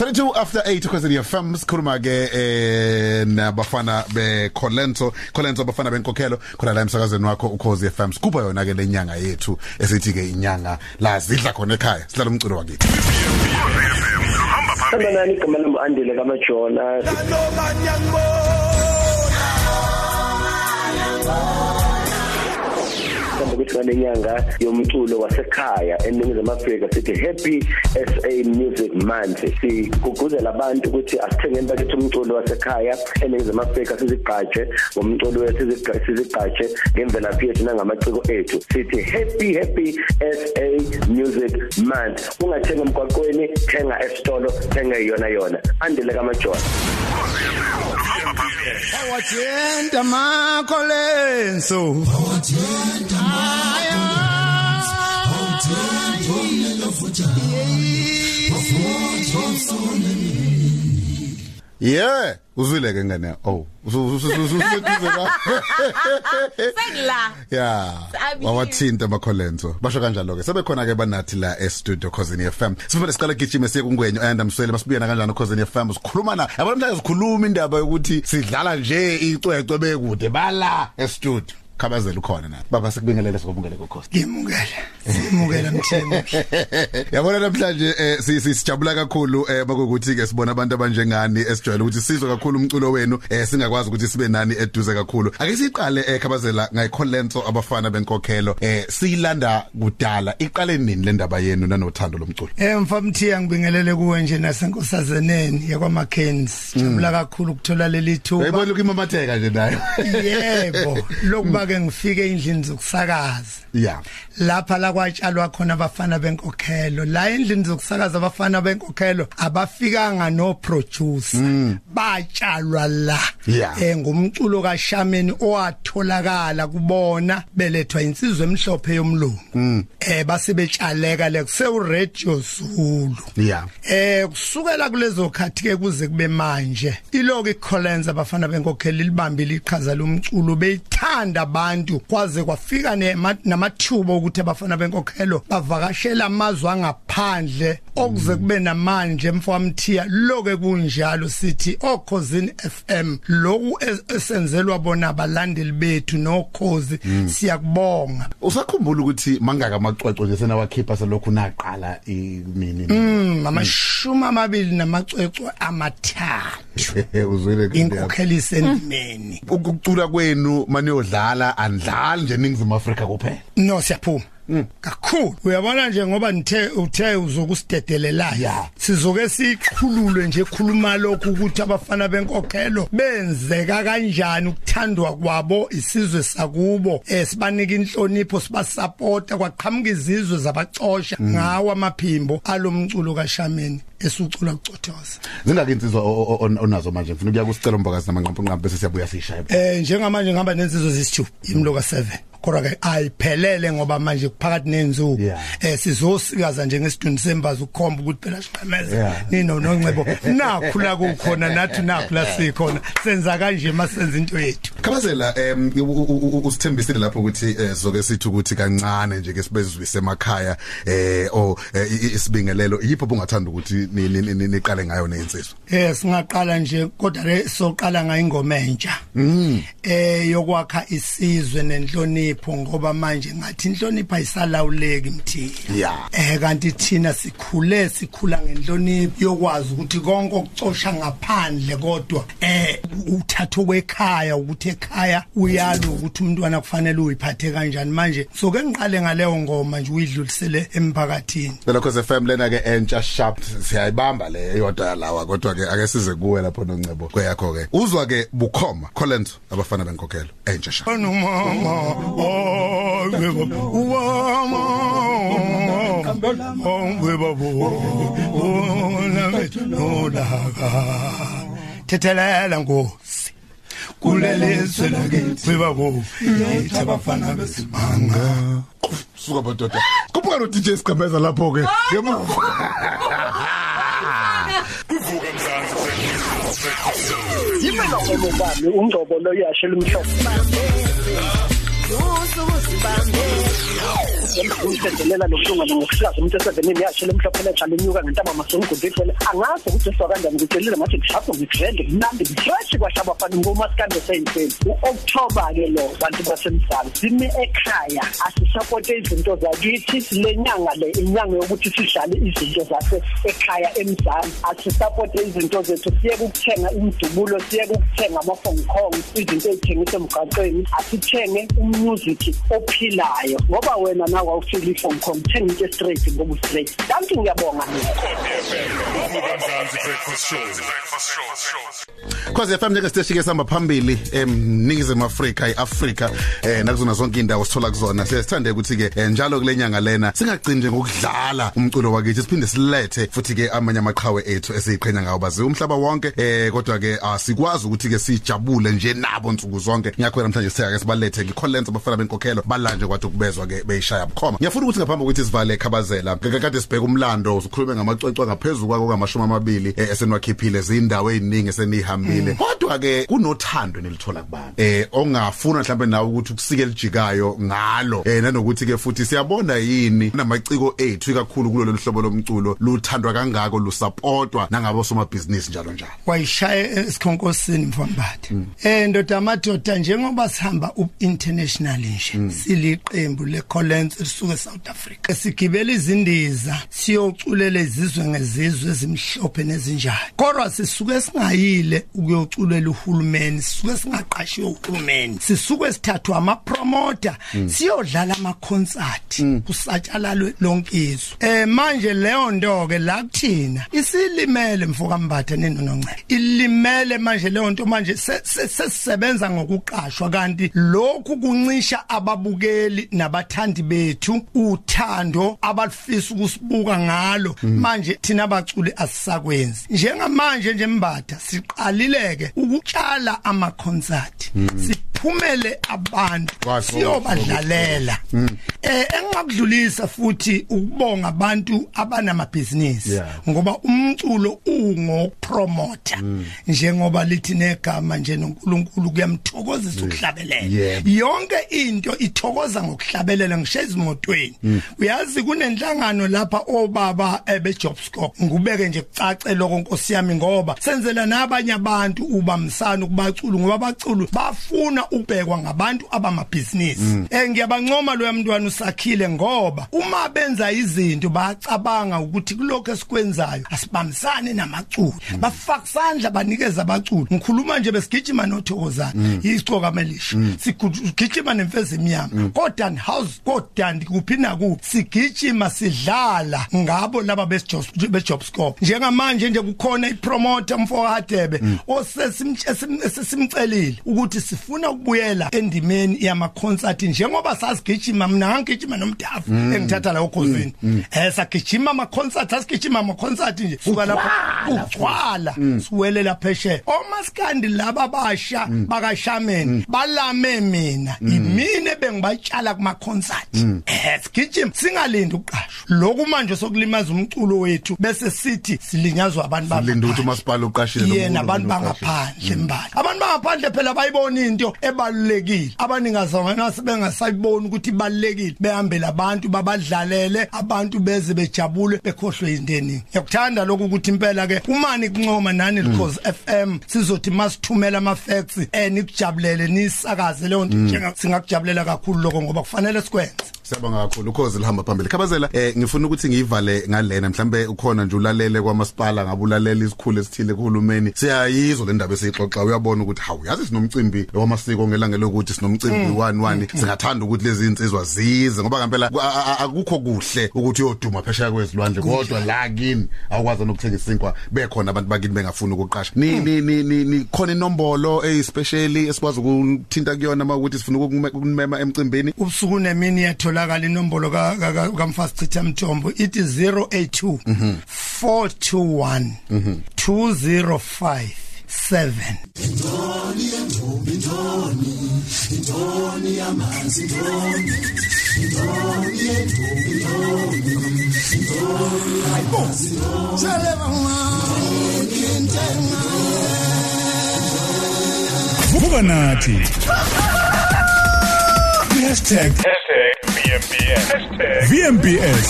32 after 8 kwezini FM sikhuluma ke eh nabafana be Colento Colento abafana benkokhelo khona la emsakazweni wakho ukhozi FM sikhupha yona ke lenyanga yethu esithi ke inyanga la zidla khona ekhaya. Sidlala umculo wakithi. Hamba nani igama lami Andile kaMajona ngale nyanga yomculo wasekhaya eningizimu Afrika sithi Happy SA Music Month. Siguguzela abantu ukuthi asithengeni bakithi umculo wasekhaya eningizimu Afrika sizigqaje ngomculo wethu sizigqaje ngemvelaphi yethu nangamaciko ethu. Sithi Happy Happy SA Music Month. Ungathenga emgwaqweni thenga esitolo thenga yona yona. Andile kamajona Awatenda makholenso Awatenda makholenso Awatenda umlelofuja Yeah uzwile ke ngene oh ususeduze ka Sekla. Yeah wawathinta amakholento basho kanjalo ke sebekhona ke banathi la e studio Cozini FM sifuna siqala gijima siye kungwenyo ayanda mswele masibuyena kanjani Cozini FM sikhuluma na yabona manje sikhuluma indaba yokuthi sidlala nje icwecwe bekude bala e studio khabazela ukhona na baba sikubingelele sikubungele kokhosi Ngimukela Ngimukela mthembu yabona namhlanje eh, si- si- sijabula kakhulu eh, makukuthi ke sibona abantu abanjengani esijwayele ukuthi sizwe kakhulu umculo wenu eh, singakwazi ukuthi sibe nani eduze kakhulu. Ake siqale eh, khabazela ngayikholento abafana benkokhelo eh, siyilanda kudala. Iqale nini le ndaba yenu nanothando lomculo? Emfamthiya ngibingelele kuwe nje nasenkosazeneni yakwa Mackenzie jabula kakhulu ukuthola leli thuba uyayibona ukimamatheka nje nayo? Yebo lokuba ke ngifike endlini zokusakaza. Yeah lapha la kwatshalwa khona abafana benkokhelo. La endlini zokusakaza abafana benkokhelo abafikanga no producer batshalwa la. Yeah. eh ngumculo kaShameni owatholakala kubona belethwa insizwe emhlophe yomlungu. Eh base betshaleka le kuse radio Zulu. Yeah Eh kusukela kulezo khathi ke kuze kube manje iloko ikholenza abafana benkokheli libambile iqhaza lomculo beyithanda abantu kwaze kwafika nema- namathuba ukuthi abafana benkokhelo bavakashela amazwe angaphandle okuze kube namanje emfowamthiya loke kunjalo sithi okhosini FM loku es- esenzelwa bona abalandeli bethu nokhozi siyakubonga. Usakhumbula ukuthi mangaka amacwecwe nje senawakhipha selokhu naqala inini Mm, amashumi amabili namacwecwe amathathu. Uzwile ke inkokheli isendimeni. Ukucula kwenu maniyodlala andlali nje ningizimu Afrika kuphela. No siyaphuma. Kakhulu. Uyabona nje ngoba nithe uthe uzokusidedelela Yeah. sizoke sikhululwe nje khuluma lokhu ukuthi abafana benkokhelo benzeka kanjani ukuthandwa kwabo isizwe sakubo eh sibanika inhlonipho sibasupporta kwaqhamuka izizwe zabacosha ngawo amaphimbo alomculo kaShameni esucula ucothoza zingake insizwa o- o- o- onazo manje ngifuna ukuya kusicela umbakazi namanqampo nqampo bese siyabuya sishaya Eh njengamanje ngihamba nensizwe zesithu imloka 7 kodwa ke ayiphelele ngoba manje kuphakathi nenzuku Yeah. eh sizosikaza nje ngesiduni sembazi ukukhomba ukuthi phela siqhameza Yeah. nino noncebo nakhu la kukhona nathi nakhu la sikhona. Senza kanje masenza into yethu. Khabazela em usithembisile lapho ukuthi eh, sizoke sithi ukuthi kancane nje ke sibezwise emakhaya eh o eh, isibingelelo. Yipho bungathanda ukuthi ni- ni- ni- niqale ngayo nezinsizwa eh singaqala nje kodwa le soqala ngayingoma entsha. Eh yokwakha isizwe nenhlonipho. Ngoba manje ngathi inhlonipho ayisalawuleki mthini Yeah. eh kanti thina sikhule sikhula ngenhlonipho yokwazi ukuthi konke okucosha ngaphandle kodwa eh uthatha kwekhaya ukuthi ekhaya uyalo ukuthi umntwana kufanele uyiphathe kanjani manje soke ngiqale ngaleyo ngoma nje uyidlulisele emphakathini Lokho ze FM lena ke entsha sharp siyayibamba le eyodwa lawa kodwa ke ake size kuwe lapho noncebo kweyakho ke uzwa ke bukhoma Collins abafana benkokhelo entsha sharp Anumama ongwebo uwama ongwebo ona metolaka thethelela nkosi kulelizwe lakithi babo abafana besimanga. Suka badoda kuphuka no DJ Sigabeza lapho ke. Ngemuva yimela ngomo bami ungcobo lo yashela umhlobo umsedelela lokulunga ngokuhlaza umuntu esevenini yakhe lemhlophe lexa lenyuka ngentaba masongudifele angazi ukuthi usuka kanjani ngitshelile ngathi ngishapho ngivende mnandi ngifresh kwashaba fana ngomaskande seyintweni u-October ke lo bantu basemsana sime ekhaya asisupport izinto zakithi lenyanga le inyanga yokuthi sidlale izinto zase ekhaya emzansi asisupport izinto zethu siye ukuthenga imidubulo siye ukuthenga ama-Hong Kong izinto ezithengisa emgaqweni asithenge umusic ophilayo ngoba wena nawe awufili i-Hong Kong thenga into straight ngoba straight. Kanti ngiyabonga mina. Cause FM njenge station ke samba phambili emningizimu Afrika iAfrika eh nakuzona zonke indawo sithola kuzona. Siyasithanda ukuthi ke eh, njalo kulenyanga lena singagcini nje ngokudlala umculo wakithi siphinde silethe futhi ke amanye amaqhawe ethu esiqhenya ngawo. Bazi umhlaba wonke eh kodwa ke asikwazi ukuthi ke sijabule nje nabo nsuku zonke. Ngiyakho namhlanje siyake sibalethe Collins abafana benkokhelo. Balanje kwathi kubezwa ke beyishaya bukhoma. Ngiyafuna ukuthi ngaphambi ukuthi sivale khabazela kade sibheka umlando usukhulume ngamacwecwe ngaphezulu kwako ngamashumi amabili eh, esenwakhiphile izindawo eziningi esenihambile. Kodwa ke kunothando nelithola kubantu eh ongafuna mhlawumbe nawe ukuthi ukusike lijikayo ngalo. Eh nanokuthi ke futhi siyabona yini? Namaciko ethu kakhulu kulolu hlobo lomculo luthandwa kangako lusupportwa nangabo somabhizinisi njalo njalo. Wayishaya esikhonkosini mfambathe eh ndoda amadoda njengoba sihamba up international nje siliqembu le Collins lisuke South Africa. Sigibela izindiza siyoculela izizwe ngezizwe ezimhlophe nezinjalo kodwa sisuke singayile ukuyoculela uhulumeni sisuke singaqashiwe uhulumeni. Sisuke sithathwa ama promoter siyodlala ama concert kusatshalalo lonke izwe. Eh manje leyo nto ke la kuthina isilimele mfoka mbatha nenonongcele ilimele manje leyo nto manje sesisebenza ngokuqashwa kanti lokhu kuncisha ababukeli nabathandi bethu uthando abalifisa ukusibuka ngalo. Manje thina abaculi asisakwenzi. Njengamanje nje mbatha siqalileke ukutshala ama concert siphumele abantu Kwazi siyobadlalela. Eh engakudlulisa futhi ukubonga abantu abanamabhizinisi Yeah. ngoba umculo ungopromoter. Njengoba lithi negama nje noNkulunkulu kuyamthokozisa ukuhlabelela. Yeah. yonke into ithokoza ngokuhlabelela ngisho ezimotweni. Uyazi kunenhlangano lapha obaba ebejobscope ngubeke nje kucace lokho nkosi yami ngoba senzela nabanye abantu ubamsana kubaculu ngoba abaculu bafuna ubhekwa ngabantu abamabhizinisi. Eh ngiyabancoma lo mntwana usakhile ngoba uma benza izinto bacabanga ukuthi kuloko esikwenzayo asibambisane namaculu bafaka isandla banikeza abaculu ngikhuluma nje besigijima nothokozana icoka melisha. Sigijima nemfezi emnyama. Kodwa house kodwa kuphi nakuphi sigijima sidlala ngabo laba bejobscope njengamanje nje kukhona ipromoter mfoka Hadebe osesimcelile ukuthi sifuna ukubuyela endimeni yama concert njengoba sasigijima mina ngigijima nomdafu engithatha la ukhosini eh sagijima ama concert asigijima ama concert nje suka lapho ugcwala siwelela pheshe omaskandi laba basha bakashamen balame mina. Imine bengibatshala kuma concert eh sigijima singalindi uqasho lokhu manje sokulimaza umculo wethu bese sithi silinyazwa abantu linda ukuthi bangaphandle umasipala uqashile yena abantu bangaphandle mbali abantu bangaphandle phela bayibona into ebalulekile. Abaningazana sebengasayiboni ukuthi ibalulekile. Behambele abantu babadlalele abantu beze bejabule bekhohlwe into eningi. Yakuthanda lokhu ukuthi impela ke umani kuncoma nani because FM sizothi masithumela ama facts eh nikujabulele nisakaze leyo nto njenga singakujabulela kakhulu lokho ngoba kufanele sikwenze. Siyabonga kakhulu ukhozi lihamba phambili. Khabazela eh ngifuna ukuthi ngivale ngalena mhlambe ukhona nje ulalele kwamasipala ngabulalela isikhulu esithile kuhulumeni. Siyayizwa le ndaba esixoxa uyabona ukuthi hawu yazi sinomcimbi wamasiko ngelanga lokuthi sinomcimbi 11 singathanda ukuthi lezi insizwa zize ngoba ngempela a- a- a- akukho kuhle ukuthi uyoduma phesheya kwezilwandle kodwa la kini awukwazi nokuthenga isinkwa bekhona abantu bakini bengafuni ukuqasha. Ni ni ni ni ni khona inombolo eyispecially esikwazi ukuthinta kuyona makuthi sifuna ukumema emcimbini. ubusuku nemini yatholakala inombolo ka- ka- ka- kamfast chitha mthombo ithi 082 421 205 7 vuka nathi. #VMBS #VMBS